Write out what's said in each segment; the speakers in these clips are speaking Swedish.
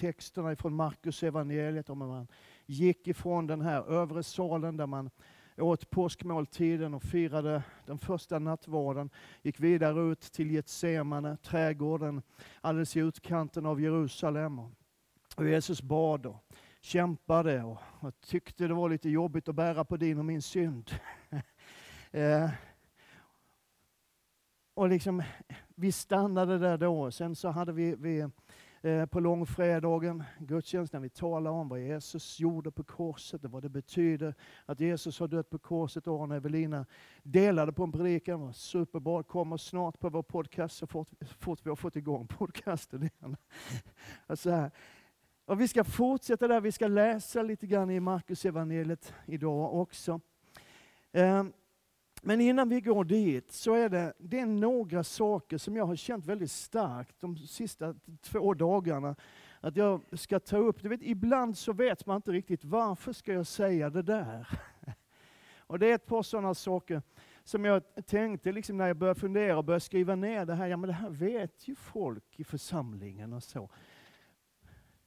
texterna från Markus evangeliet om hur man gick ifrån den här övre salen där man åt påskmåltiden och firade den första nattvarden, gick vidare ut till Getsemane, trädgården alldeles i utkanten av Jerusalem. Och Jesus bad och kämpade och, och tyckte det var lite jobbigt att bära på din och min synd. eh, och liksom, vi stannade där då. Sen så hade vi, vi Eh, på långfredagen gudstjänst när vi talar om vad Jesus gjorde på korset och vad det betyder att Jesus har dött på korset. Aron och Evelina delade på en predikan. var superbra. Kommer snart på vår podcast så fort, fort vi har fått igång podcasten igen. Alltså här. Och vi ska fortsätta där. Vi ska läsa lite grann i Markus evangeliet idag också. Ehm, men innan vi går dit så är det, det är några saker som jag har känt väldigt starkt de sista två dagarna. Att jag ska ta upp. Du vet, ibland så vet man inte riktigt varför ska jag säga det där. Och det är ett par sådana saker som jag tänkte liksom när jag började fundera och började skriva ner det här. Ja men det här vet ju folk i församlingen och så.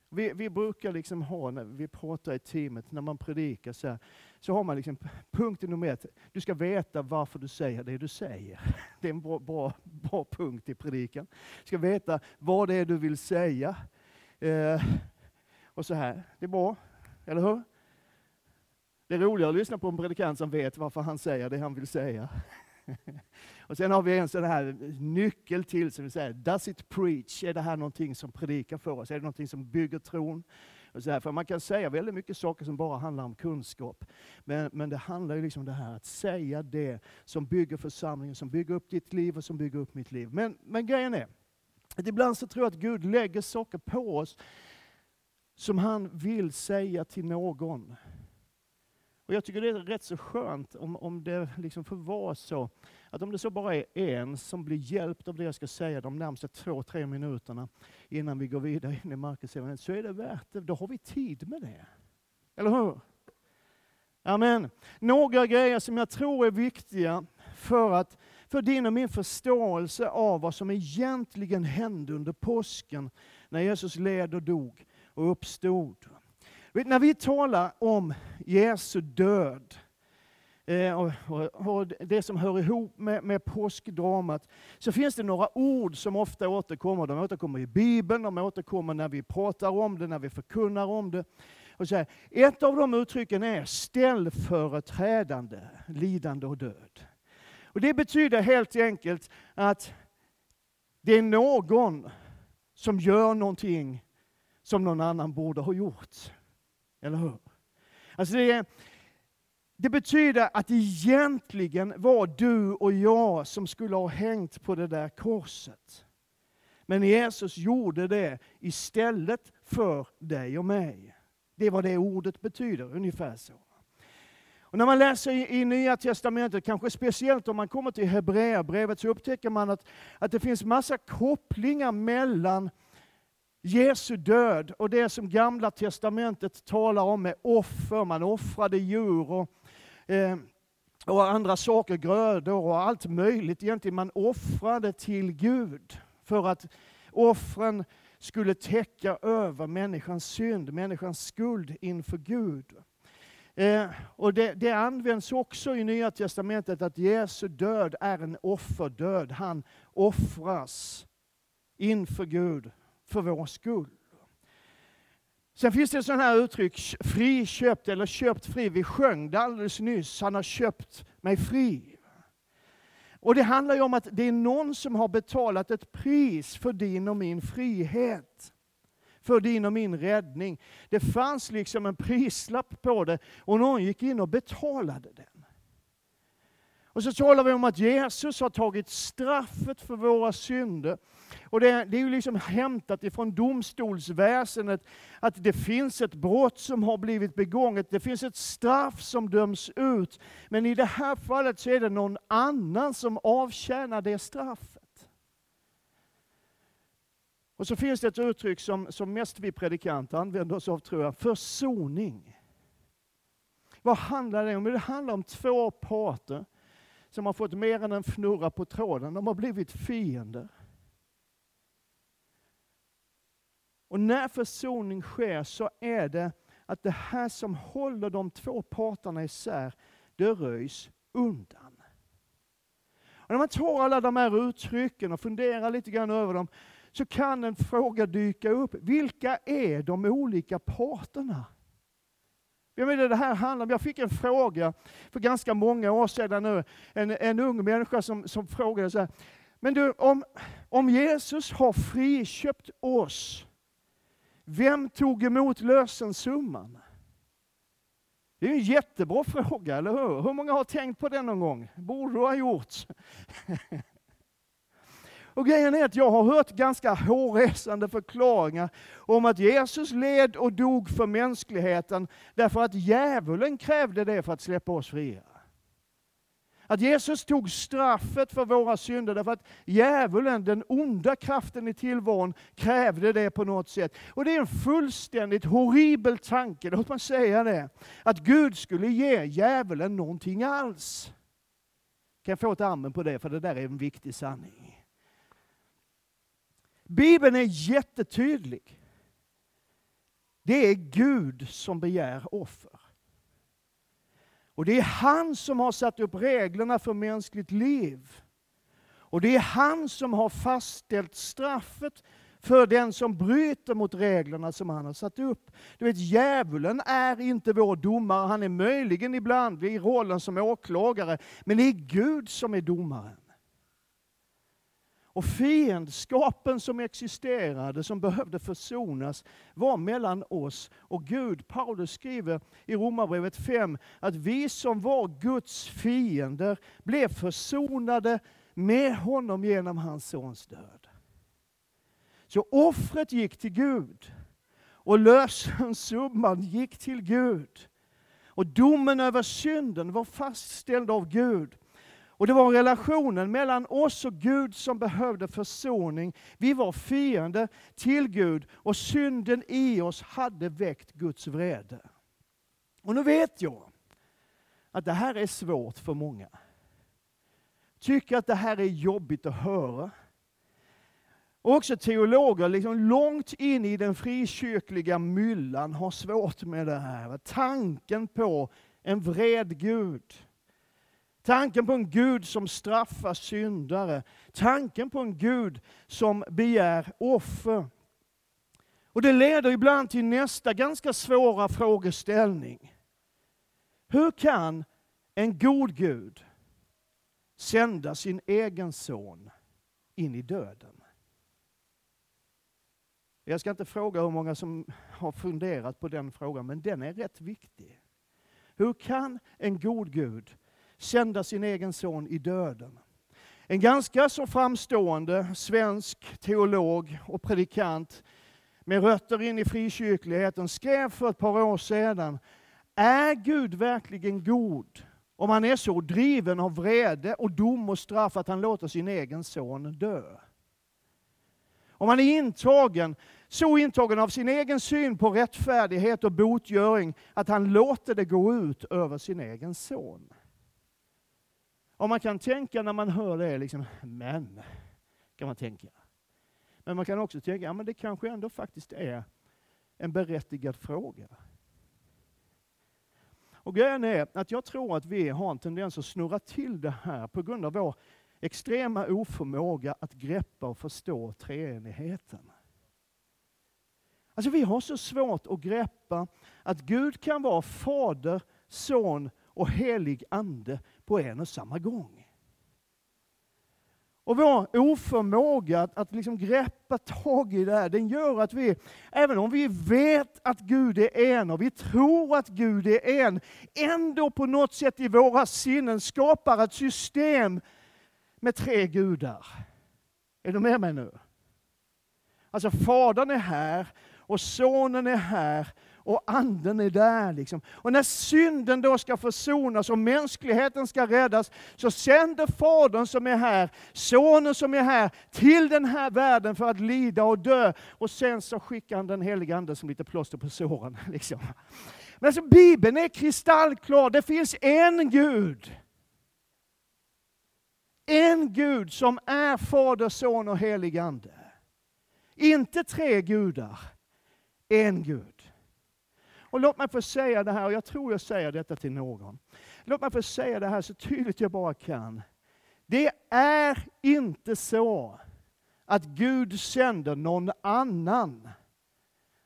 Vi, vi brukar liksom ha, när vi pratar i teamet, när man predikar så här, så har man liksom punkt nummer ett. Du ska veta varför du säger det du säger. Det är en bra, bra, bra punkt i predikan. Du ska veta vad det är du vill säga. Eh, och så här. Det är bra, eller hur? Det är roligare att lyssna på en predikant som vet varför han säger det han vill säga. Och sen har vi en sån här nyckel till som vi säger, does it preach? Är det här någonting som predikar för oss? Är det någonting som bygger tron? Och så här, för man kan säga väldigt mycket saker som bara handlar om kunskap. Men, men det handlar ju liksom om det här att säga det som bygger församlingen, som bygger upp ditt liv och som bygger upp mitt liv. Men, men grejen är, att ibland så tror jag att Gud lägger saker på oss som han vill säga till någon. Och Jag tycker det är rätt så skönt om, om det liksom får vara så, att om det så bara är en som blir hjälpt av det jag ska säga de närmaste två, tre minuterna innan vi går vidare in i Markus så är det värt det. Då har vi tid med det. Eller hur? Amen. Några grejer som jag tror är viktiga för, att, för din och min förståelse av vad som egentligen hände under påsken när Jesus led och dog och uppstod. När vi talar om Jesu död, eh, och, det som hör ihop med, med påskdramat, så finns det några ord som ofta återkommer. De återkommer i Bibeln, de återkommer när vi pratar om det, när vi förkunnar om det. Och så här, ett av de uttrycken är ställföreträdande, lidande och död. Och Det betyder helt enkelt att det är någon som gör någonting som någon annan borde ha gjort. Eller hur? Alltså det, det betyder att egentligen var du och jag som skulle ha hängt på det där korset. Men Jesus gjorde det istället för dig och mig. Det är vad det ordet betyder, ungefär så. Och när man läser i, i Nya Testamentet, kanske speciellt om man kommer till Hebreerbrevet, så upptäcker man att, att det finns massa kopplingar mellan Jesu död och det som Gamla Testamentet talar om med offer, man offrade djur och, eh, och andra saker, grödor och allt möjligt egentligen. Man offrade till Gud för att offren skulle täcka över människans synd, människans skuld inför Gud. Eh, och det, det, används också i Nya Testamentet att Jesu död är en offerdöd. Han offras inför Gud för vår skull. Sen finns det sådana här uttryck, friköpt eller köpt fri. Vi sjöng det alldeles nyss, han har köpt mig fri. Och Det handlar ju om att det är någon som har betalat ett pris för din och min frihet. För din och min räddning. Det fanns liksom en prislapp på det och någon gick in och betalade den. Och så talar vi om att Jesus har tagit straffet för våra synder och det, det är ju liksom hämtat ifrån domstolsväsendet att det finns ett brott som har blivit begånget, det finns ett straff som döms ut. Men i det här fallet så är det någon annan som avtjänar det straffet. Och så finns det ett uttryck som, som mest vi predikanter använder oss av, tror jag, försoning. Vad handlar det om? Det handlar om två parter som har fått mer än en fnurra på tråden. De har blivit fiender. Och när försoning sker så är det att det här som håller de två parterna isär, det röjs undan. Och när man tar alla de här uttrycken och funderar lite grann över dem, så kan en fråga dyka upp. Vilka är de olika parterna? Jag menar, det här handlar om, jag fick en fråga för ganska många år sedan nu, en, en ung människa som, som frågade så här, men du, om, om Jesus har friköpt oss, vem tog emot lösensumman? Det är en jättebra fråga, eller hur? Hur många har tänkt på den någon gång? Borde du ha gjort. Och grejen är att jag har hört ganska hårresande förklaringar om att Jesus led och dog för mänskligheten därför att djävulen krävde det för att släppa oss fria. Att Jesus tog straffet för våra synder därför att djävulen, den onda kraften i tillvaron, krävde det på något sätt. Och det är en fullständigt horribel tanke, låt man säga det. Att Gud skulle ge djävulen någonting alls. Kan jag få ett amen på det, för det där är en viktig sanning. Bibeln är jättetydlig. Det är Gud som begär offer. Och det är han som har satt upp reglerna för mänskligt liv. Och det är han som har fastställt straffet för den som bryter mot reglerna som han har satt upp. Du vet, djävulen är inte vår domare, han är möjligen ibland i rollen som åklagare, men det är Gud som är domaren. Och fiendskapen som existerade, som behövde försonas, var mellan oss och Gud. Paulus skriver i Romarbrevet 5 att vi som var Guds fiender blev försonade med honom genom hans sons död. Så offret gick till Gud och lösensumman gick till Gud. Och domen över synden var fastställd av Gud. Och det var relationen mellan oss och Gud som behövde försoning. Vi var fiender till Gud och synden i oss hade väckt Guds vrede. Och nu vet jag att det här är svårt för många. Tycker att det här är jobbigt att höra. Och också teologer liksom långt in i den frikyrkliga myllan har svårt med det här. Tanken på en vred Gud Tanken på en Gud som straffar syndare. Tanken på en Gud som begär offer. Och Det leder ibland till nästa ganska svåra frågeställning. Hur kan en god Gud sända sin egen son in i döden? Jag ska inte fråga hur många som har funderat på den frågan, men den är rätt viktig. Hur kan en god Gud sända sin egen son i döden. En ganska så framstående svensk teolog och predikant med rötter in i frikyrkligheten skrev för ett par år sedan, är Gud verkligen god om han är så driven av vrede och dom och straff att han låter sin egen son dö? Om han är intagen, så intagen av sin egen syn på rättfärdighet och botgöring att han låter det gå ut över sin egen son. Och man kan tänka när man hör det, liksom, men, kan man tänka. Men man kan också tänka, ja men det kanske ändå faktiskt är en berättigad fråga. Och grejen är att jag tror att vi har en tendens att snurra till det här på grund av vår extrema oförmåga att greppa och förstå treenigheten. Alltså vi har så svårt att greppa att Gud kan vara Fader, Son och helig Ande på en och samma gång. Och vår oförmåga att, att liksom greppa tag i det här, den gör att vi, även om vi vet att Gud är en och vi tror att Gud är en, ändå på något sätt i våra sinnen skapar ett system med tre gudar. Är du med mig nu? Alltså Fadern är här och Sonen är här och anden är där. Liksom. Och när synden då ska försonas och mänskligheten ska räddas, så sänder Fadern som är här, Sonen som är här, till den här världen för att lida och dö. Och sen så skickar han den heliga Ande som lite plåster på såren. Liksom. Men alltså Bibeln är kristallklar, det finns en Gud. En Gud som är Fader, Son och helig Ande. Inte tre gudar. en Gud. Och låt mig få säga det här, och jag tror jag säger detta till någon. Låt mig få säga det här så tydligt jag bara kan. Det är inte så att Gud sänder någon annan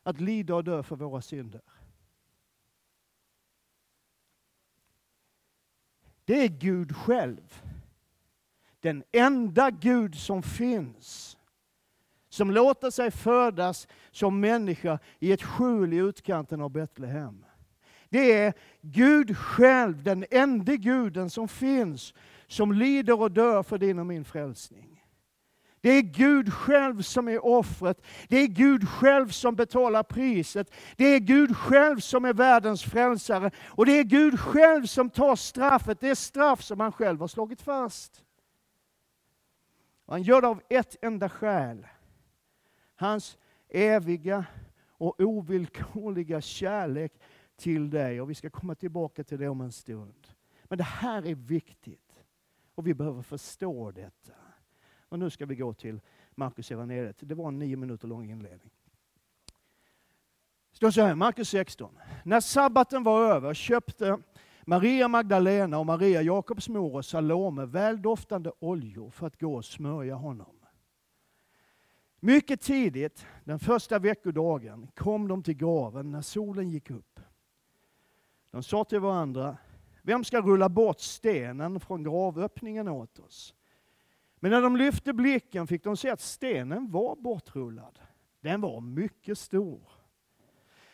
att lida och dö för våra synder. Det är Gud själv. Den enda Gud som finns. Som låter sig födas som människa i ett skjul i utkanten av Betlehem. Det är Gud själv, den enda guden som finns, som lider och dör för din och min frälsning. Det är Gud själv som är offret. Det är Gud själv som betalar priset. Det är Gud själv som är världens frälsare. Och det är Gud själv som tar straffet, det straff som han själv har slagit fast. Han gör det av ett enda skäl. Hans eviga och ovillkorliga kärlek till dig. Och vi ska komma tillbaka till det om en stund. Men det här är viktigt. Och vi behöver förstå detta. Och nu ska vi gå till Markus evangeliet. Det var en nio minuter lång inledning. Det står så här, Markus 16. När sabbaten var över köpte Maria Magdalena och Maria Jakobs mor och Salome väldoftande oljor för att gå och smörja honom. Mycket tidigt, den första veckodagen, kom de till graven när solen gick upp. De sa till varandra, vem ska rulla bort stenen från gravöppningen åt oss? Men när de lyfte blicken fick de se att stenen var bortrullad. Den var mycket stor.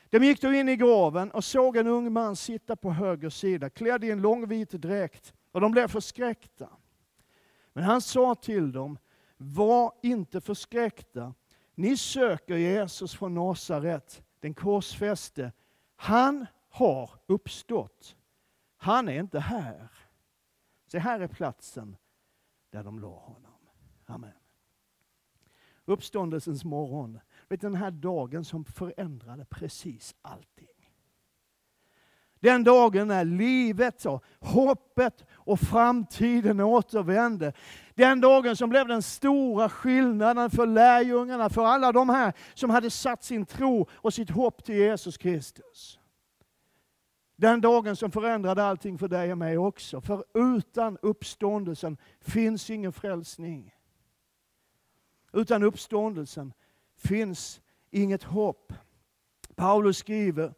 De gick då in i graven och såg en ung man sitta på höger sida, klädd i en lång vit dräkt, och de blev förskräckta. Men han sa till dem, var inte förskräckta. Ni söker Jesus från Nasaret, den korsfäste. Han har uppstått. Han är inte här. Se, här är platsen där de la honom. Amen. Uppståndelsens morgon, vet den här dagen som förändrade precis allting. Den dagen när livet och hoppet och framtiden återvände. Den dagen som blev den stora skillnaden för lärjungarna, för alla de här som hade satt sin tro och sitt hopp till Jesus Kristus. Den dagen som förändrade allting för dig och mig också. För utan uppståndelsen finns ingen frälsning. Utan uppståndelsen finns inget hopp. Paulus skriver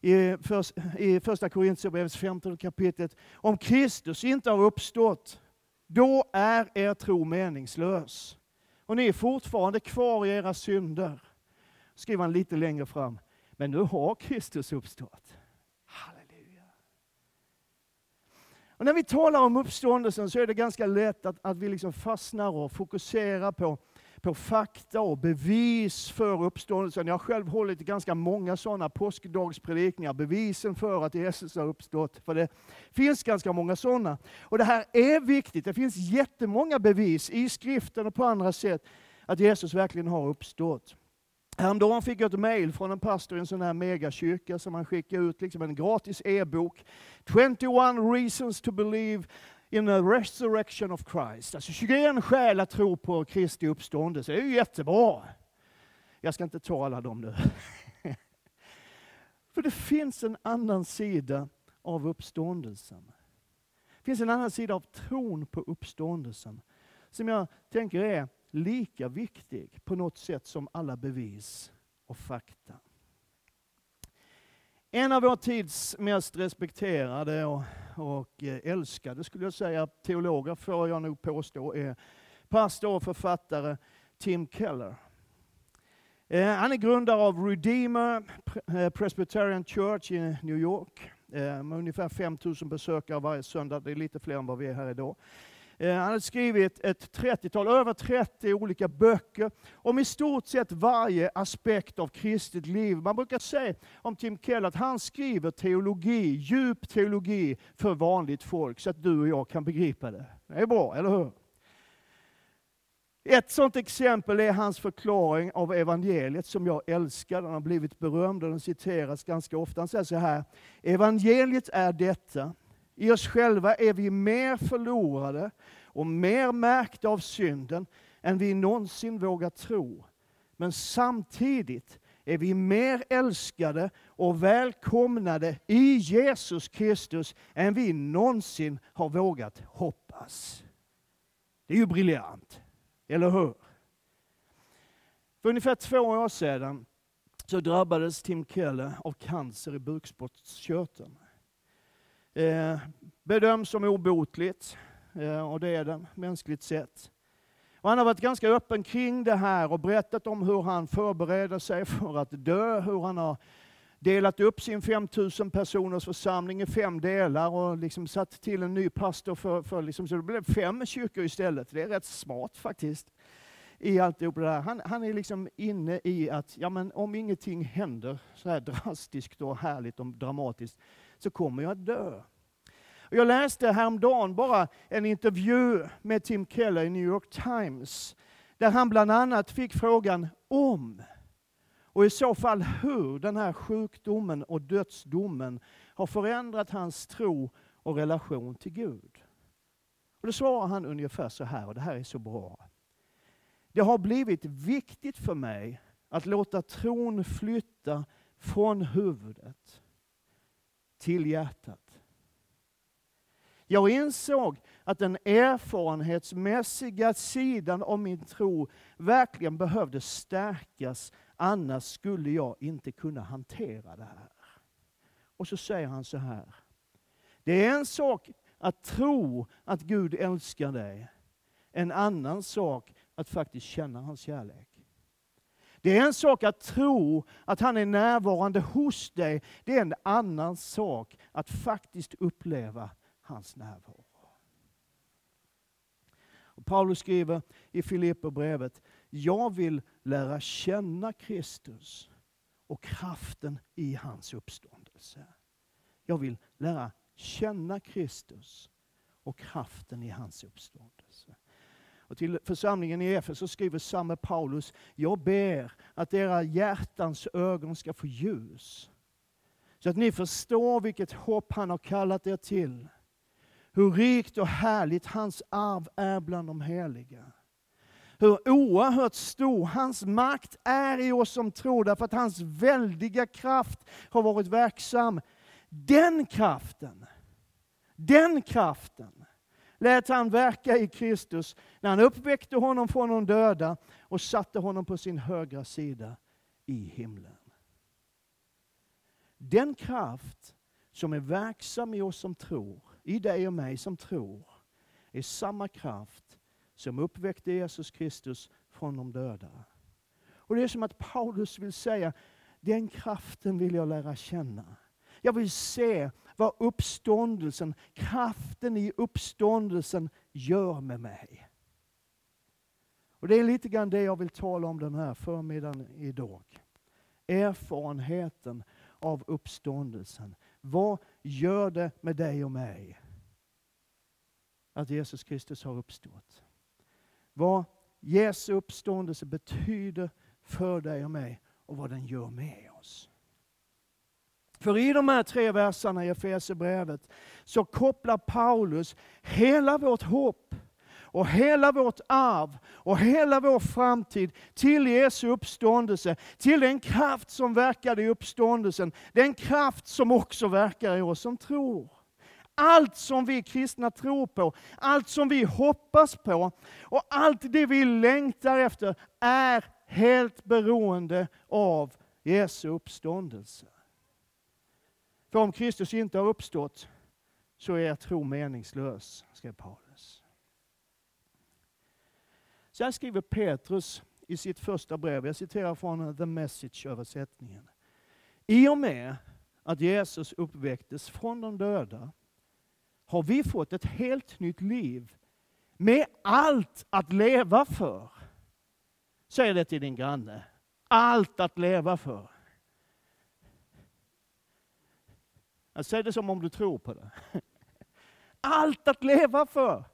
i, första Korintierbrevets 15 kapitlet, om Kristus inte har uppstått, då är er tro meningslös. Och ni är fortfarande kvar i era synder. Skriver han lite längre fram. Men nu har Kristus uppstått. Och när vi talar om uppståndelsen så är det ganska lätt att, att vi liksom fastnar och fokuserar på, på fakta och bevis för uppståndelsen. Jag har själv hållit ganska många sådana påskdagspredikningar, bevisen för att Jesus har uppstått. För det finns ganska många sådana. Och det här är viktigt. Det finns jättemånga bevis i skriften och på andra sätt att Jesus verkligen har uppstått. Häromdagen fick jag ett mail från en pastor i en sån här megakyrka som han skickade ut liksom en gratis e-bok. 21 reasons to believe in the resurrection of Christ. Alltså 21 skäl att tro på Kristi uppståndelse. Det är ju jättebra. Jag ska inte ta alla dem nu. För det finns en annan sida av uppståndelsen. Det finns en annan sida av tron på uppståndelsen som jag tänker är lika viktig på något sätt som alla bevis och fakta. En av vår tids mest respekterade och, och eh, älskade, skulle jag säga, teologer får jag nog påstå, är pastor och författare Tim Keller. Eh, han är grundare av Redeemer eh, Presbyterian Church i New York med ungefär 5000 besökare varje söndag. Det är lite fler än vad vi är här idag. Eh, han har skrivit ett 30-tal, över 30 olika böcker om i stort sett varje aspekt av kristet liv. Man brukar säga om Tim Keller att han skriver teologi, djup teologi för vanligt folk så att du och jag kan begripa det. Det är bra, eller hur? Ett sådant exempel är hans förklaring av evangeliet som jag älskar. Den har blivit berömd och den citeras ganska ofta. Han säger så här, evangeliet är detta, i oss själva är vi mer förlorade och mer märkta av synden än vi någonsin vågar tro. Men samtidigt är vi mer älskade och välkomnade i Jesus Kristus än vi någonsin har vågat hoppas. Det är ju briljant, eller hur? För ungefär två år sedan så drabbades Tim Keller av cancer i bukspottkörteln. Eh, bedöms som obotligt, eh, och det är den mänskligt sett. Och han har varit ganska öppen kring det här och berättat om hur han förbereder sig för att dö, hur han har delat upp sin 5000 personers församling i fem delar och liksom satt till en ny pastor för, för liksom, så det blev fem kyrkor istället. Det är rätt smart faktiskt. I alltihop det där. Han, han är liksom inne i att ja, men om ingenting händer så här drastiskt och härligt och dramatiskt så kommer jag dö. Jag läste häromdagen bara en intervju med Tim Keller i New York Times, där han bland annat fick frågan om, och i så fall hur, den här sjukdomen och dödsdomen har förändrat hans tro och relation till Gud. Och Då svarar han ungefär så här, och det här är så bra. Det har blivit viktigt för mig att låta tron flytta från huvudet till hjärtat. Jag insåg att den erfarenhetsmässiga sidan av min tro verkligen behövde stärkas, annars skulle jag inte kunna hantera det här. Och så säger han så här. Det är en sak att tro att Gud älskar dig. En annan sak att faktiskt känna hans kärlek. Det är en sak att tro att han är närvarande hos dig. Det är en annan sak att faktiskt uppleva hans närvaro. Och Paulus skriver i Filipperbrevet, jag vill lära känna Kristus och kraften i hans uppståndelse. Jag vill lära känna Kristus och kraften i hans uppståndelse. Och till församlingen i Efes skriver samme Paulus, jag ber att era hjärtans ögon ska få ljus. Så att ni förstår vilket hopp han har kallat er till hur rikt och härligt hans arv är bland de heliga. Hur oerhört stor hans makt är i oss som tror, därför att hans väldiga kraft har varit verksam. Den kraften, den kraften lät han verka i Kristus när han uppväckte honom från de döda och satte honom på sin högra sida i himlen. Den kraft som är verksam i oss som tror, i dig och mig som tror är samma kraft som uppväckte Jesus Kristus från de döda. Och Det är som att Paulus vill säga, den kraften vill jag lära känna. Jag vill se vad uppståndelsen, kraften i uppståndelsen gör med mig. Och Det är lite grann det jag vill tala om den här förmiddagen idag. Erfarenheten av uppståndelsen. Vad gör det med dig och mig att Jesus Kristus har uppstått? Vad Jesu uppståndelse betyder för dig och mig och vad den gör med oss. För i de här tre verserna i Efesierbrevet så kopplar Paulus hela vårt hopp och hela vårt arv och hela vår framtid till Jesu uppståndelse, till den kraft som verkade i uppståndelsen, den kraft som också verkar i oss som tror. Allt som vi kristna tror på, allt som vi hoppas på och allt det vi längtar efter är helt beroende av Jesu uppståndelse. För om Kristus inte har uppstått så är er tro meningslös, skrev Paulus. Så här skriver Petrus i sitt första brev, jag citerar från The Message-översättningen. I och med att Jesus uppväcktes från de döda har vi fått ett helt nytt liv med allt att leva för. Säg det till din granne. Allt att leva för. Alltså, Jag säger det som om du tror på det. Allt att leva för.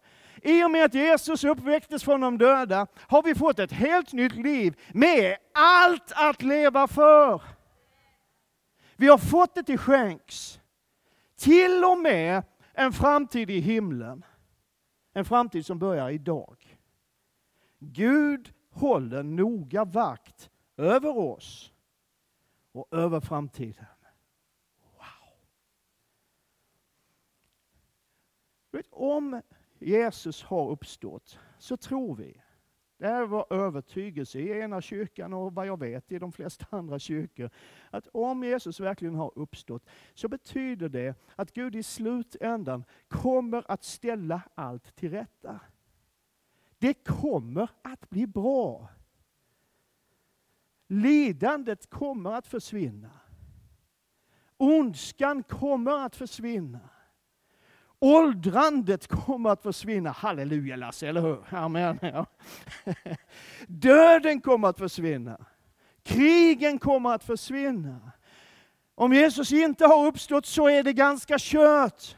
I och med att Jesus uppväcktes från de döda har vi fått ett helt nytt liv med allt att leva för. Vi har fått det till skänks. Till och med en framtid i himlen. En framtid som börjar idag. Gud håller noga vakt över oss och över framtiden. Vet, om Jesus har uppstått så tror vi, det är vår övertygelse i ena kyrkan och vad jag vet i de flesta andra kyrkor, att om Jesus verkligen har uppstått så betyder det att Gud i slutändan kommer att ställa allt till rätta. Det kommer att bli bra. Lidandet kommer att försvinna. Ondskan kommer att försvinna. Åldrandet kommer att försvinna. Halleluja Lasse, eller hur? Amen. Ja. Döden kommer att försvinna. Krigen kommer att försvinna. Om Jesus inte har uppstått så är det ganska kört.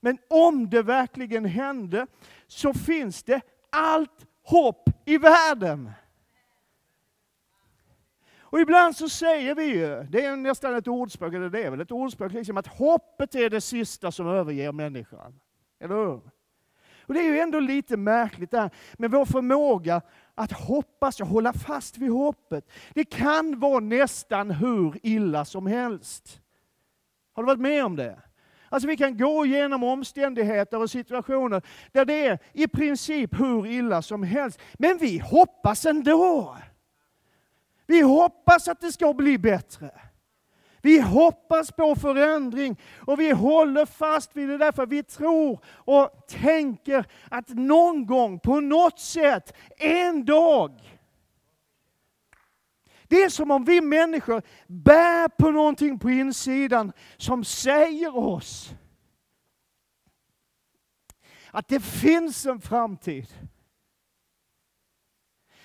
Men om det verkligen hände så finns det allt hopp i världen. Och ibland så säger vi ju, det är nästan ett ordspråk, eller det är väl ett ordspråk, liksom att hoppet är det sista som överger människan. Eller hur? Och det är ju ändå lite märkligt där med vår förmåga att hoppas och hålla fast vid hoppet. Det kan vara nästan hur illa som helst. Har du varit med om det? Alltså vi kan gå igenom omständigheter och situationer där det är i princip hur illa som helst. Men vi hoppas ändå. Vi hoppas att det ska bli bättre. Vi hoppas på förändring och vi håller fast vid det därför vi tror och tänker att någon gång, på något sätt, en dag. Det är som om vi människor bär på någonting på insidan som säger oss att det finns en framtid.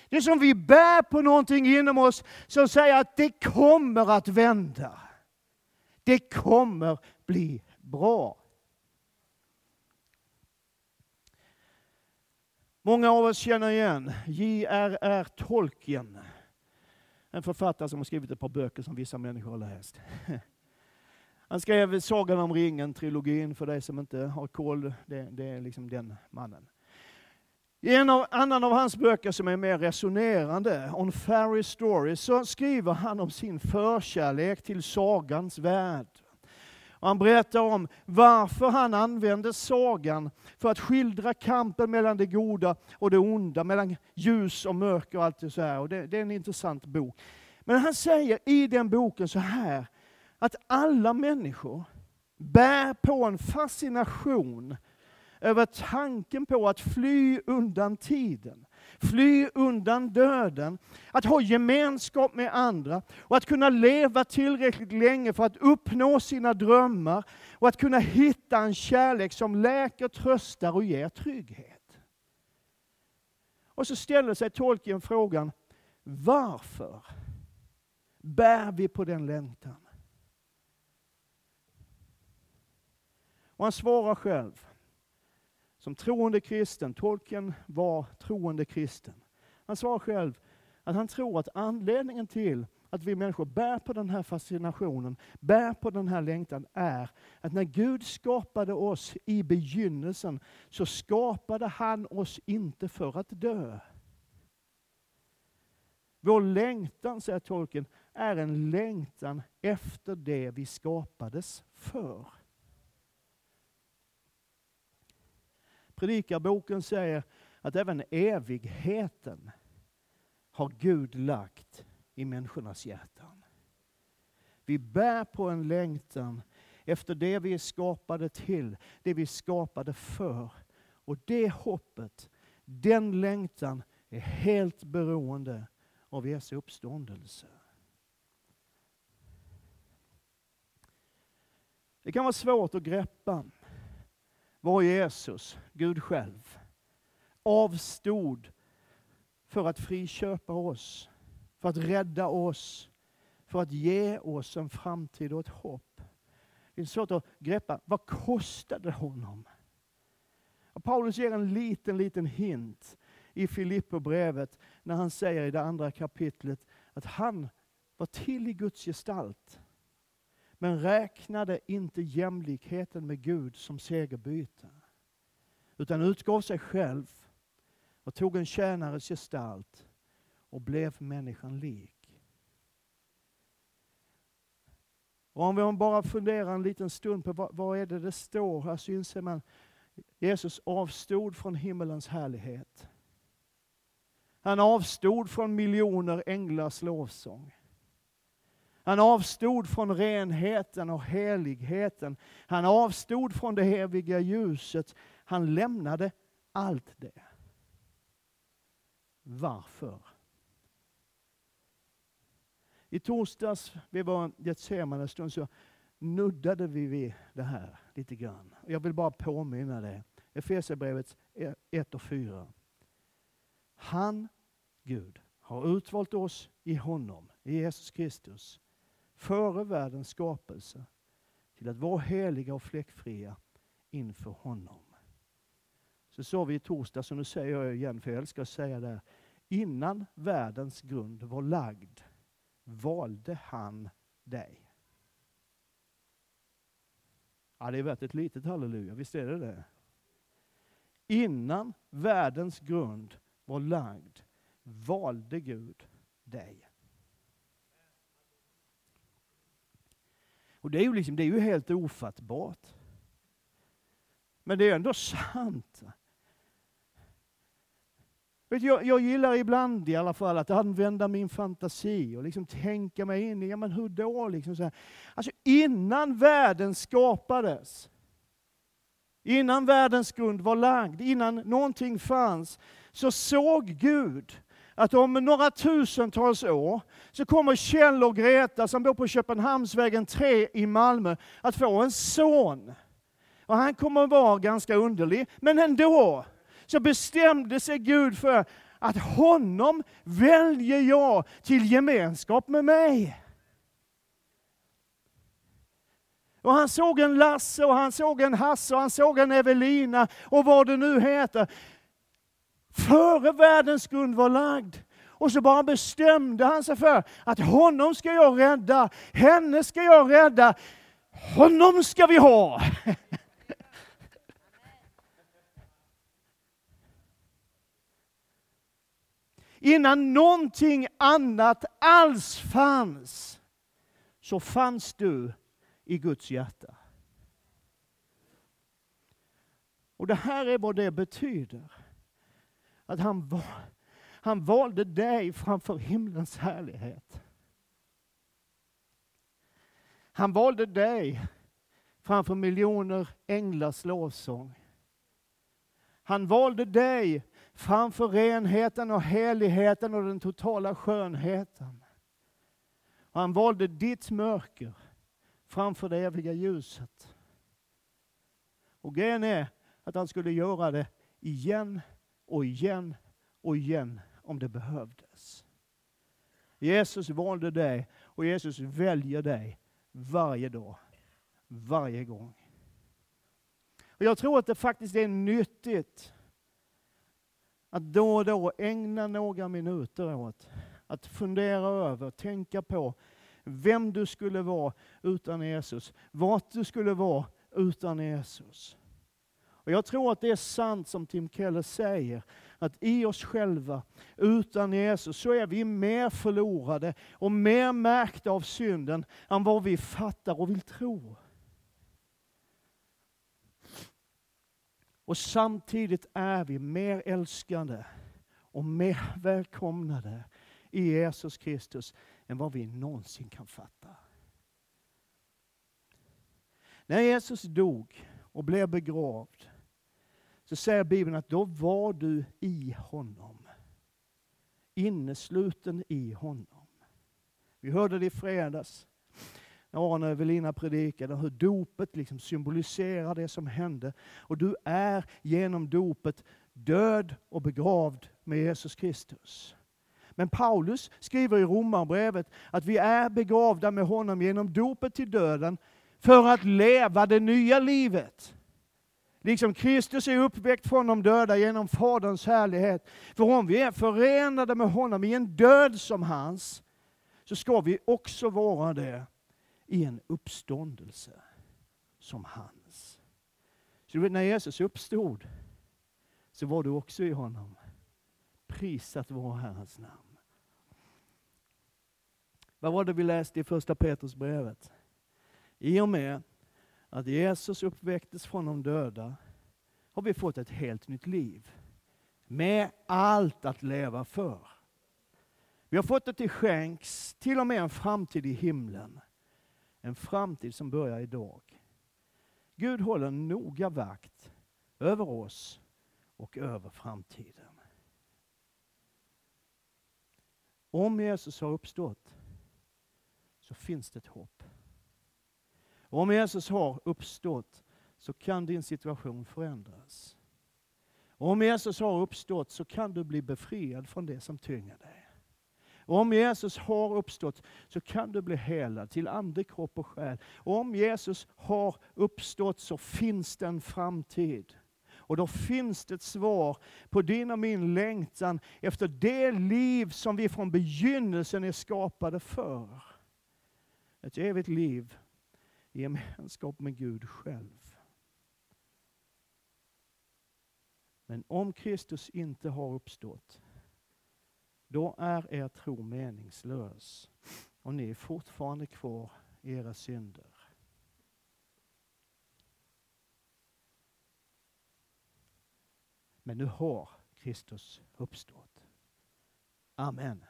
Det är som vi bär på någonting inom oss som säger att det kommer att vända. Det kommer bli bra. Många av oss känner igen J.R.R. Tolkien. En författare som har skrivit ett par böcker som vissa människor har läst. Han skrev Sagan om ringen, trilogin, för dig som inte har koll. Det, det är liksom den mannen. I en av, annan av hans böcker som är mer resonerande, On Fairy Stories, så skriver han om sin förkärlek till sagans värld. Och han berättar om varför han använde sagan för att skildra kampen mellan det goda och det onda, mellan ljus och mörker och allt det så här. Och det, det är en intressant bok. Men han säger i den boken så här, att alla människor bär på en fascination över tanken på att fly undan tiden, fly undan döden, att ha gemenskap med andra och att kunna leva tillräckligt länge för att uppnå sina drömmar och att kunna hitta en kärlek som läker, tröstar och ger trygghet. Och så ställer sig tolken frågan, varför bär vi på den längtan? Och han svarar själv, som troende kristen, tolken var troende kristen. Han svarar själv att han tror att anledningen till att vi människor bär på den här fascinationen, bär på den här längtan, är att när Gud skapade oss i begynnelsen, så skapade han oss inte för att dö. Vår längtan, säger tolken, är en längtan efter det vi skapades för. Predikarboken säger att även evigheten har Gud lagt i människornas hjärtan. Vi bär på en längtan efter det vi är skapade till, det vi är skapade för. Och det hoppet, den längtan är helt beroende av Jesu uppståndelse. Det kan vara svårt att greppa var Jesus, Gud själv, avstod för att friköpa oss, för att rädda oss, för att ge oss en framtid och ett hopp. Det är svårt att greppa. Vad kostade det honom? Och Paulus ger en liten, liten hint i Filipperbrevet när han säger i det andra kapitlet att han var till i Guds gestalt men räknade inte jämlikheten med Gud som segerbyte. Utan utgav sig själv och tog en tjänares gestalt och blev människan lik. Och om vi bara funderar en liten stund på vad, vad är det det står här så inser man Jesus avstod från himmelens härlighet. Han avstod från miljoner änglars lovsång. Han avstod från renheten och heligheten. Han avstod från det eviga ljuset. Han lämnade allt det. Varför? I torsdags, vi var Getsemane stund, så nuddade vi vid det här lite grann. Jag vill bara påminna dig. Efesierbrevet 1 e- och 4. Han, Gud, har utvalt oss i honom, i Jesus Kristus, före världens skapelse, till att vara heliga och fläckfria inför honom. Så sa vi i torsdag, så nu säger jag igen, för jag älskar att säga det. Innan världens grund var lagd valde han dig. Ja, det är värt ett litet halleluja, visst är det det? Innan världens grund var lagd valde Gud dig. Och det är ju, liksom, det är ju helt ofattbart. Men det är ändå sant. Vet, jag, jag gillar ibland i alla fall att använda min fantasi och liksom tänka mig in i, ja men hur då? Liksom så här. Alltså innan världen skapades, innan världens grund var lagd, innan någonting fanns, så såg Gud att om några tusentals år så kommer Kjell och Greta som bor på Köpenhamnsvägen 3 i Malmö att få en son. Och han kommer att vara ganska underlig, men ändå så bestämde sig Gud för att honom väljer jag till gemenskap med mig. Och han såg en Lasse och han såg en Hasse och han såg en Evelina och vad det nu heter. Före världens grund var lagd. Och så bara bestämde han sig för att honom ska jag rädda, henne ska jag rädda, honom ska vi ha. Innan någonting annat alls fanns, så fanns du i Guds hjärta. Och det här är vad det betyder. Att han, han valde dig framför himlens härlighet. Han valde dig framför miljoner änglars lovsång. Han valde dig framför renheten och heligheten och den totala skönheten. Han valde ditt mörker framför det eviga ljuset. Och grejen är att han skulle göra det igen och igen och igen om det behövdes. Jesus valde dig och Jesus väljer dig varje dag, varje gång. Och Jag tror att det faktiskt är nyttigt att då och då ägna några minuter åt att fundera över, tänka på vem du skulle vara utan Jesus, vart du skulle vara utan Jesus. Och Jag tror att det är sant som Tim Keller säger, att i oss själva, utan Jesus, så är vi mer förlorade och mer märkta av synden än vad vi fattar och vill tro. Och samtidigt är vi mer älskande och mer välkomnade i Jesus Kristus än vad vi någonsin kan fatta. När Jesus dog och blev begravd så säger Bibeln att då var du i honom. Innesluten i honom. Vi hörde det i fredags när Arne och Evelina predikade, hur dopet liksom symboliserar det som hände. Och du är genom dopet död och begravd med Jesus Kristus. Men Paulus skriver i Romarbrevet att vi är begravda med honom genom dopet till döden för att leva det nya livet. Liksom Kristus är uppväckt från de döda genom Faderns härlighet. För om vi är förenade med honom i en död som hans, så ska vi också vara det i en uppståndelse som hans. Så när Jesus uppstod så var du också i honom. Prisat vare Herrens namn. Vad var det vi läste i första Petrusbrevet? I och med att Jesus uppväcktes från de döda har vi fått ett helt nytt liv. Med allt att leva för. Vi har fått det till skänks, till och med en framtid i himlen. En framtid som börjar idag. Gud håller noga vakt över oss och över framtiden. Om Jesus har uppstått så finns det ett hopp. Om Jesus har uppstått så kan din situation förändras. Om Jesus har uppstått så kan du bli befriad från det som tynger dig. Om Jesus har uppstått så kan du bli helad till ande, kropp och själ. Om Jesus har uppstått så finns det en framtid. Och då finns det ett svar på din och min längtan efter det liv som vi från begynnelsen är skapade för. Ett evigt liv gemenskap med Gud själv. Men om Kristus inte har uppstått, då är er tro meningslös och ni är fortfarande kvar i era synder. Men nu har Kristus uppstått. Amen.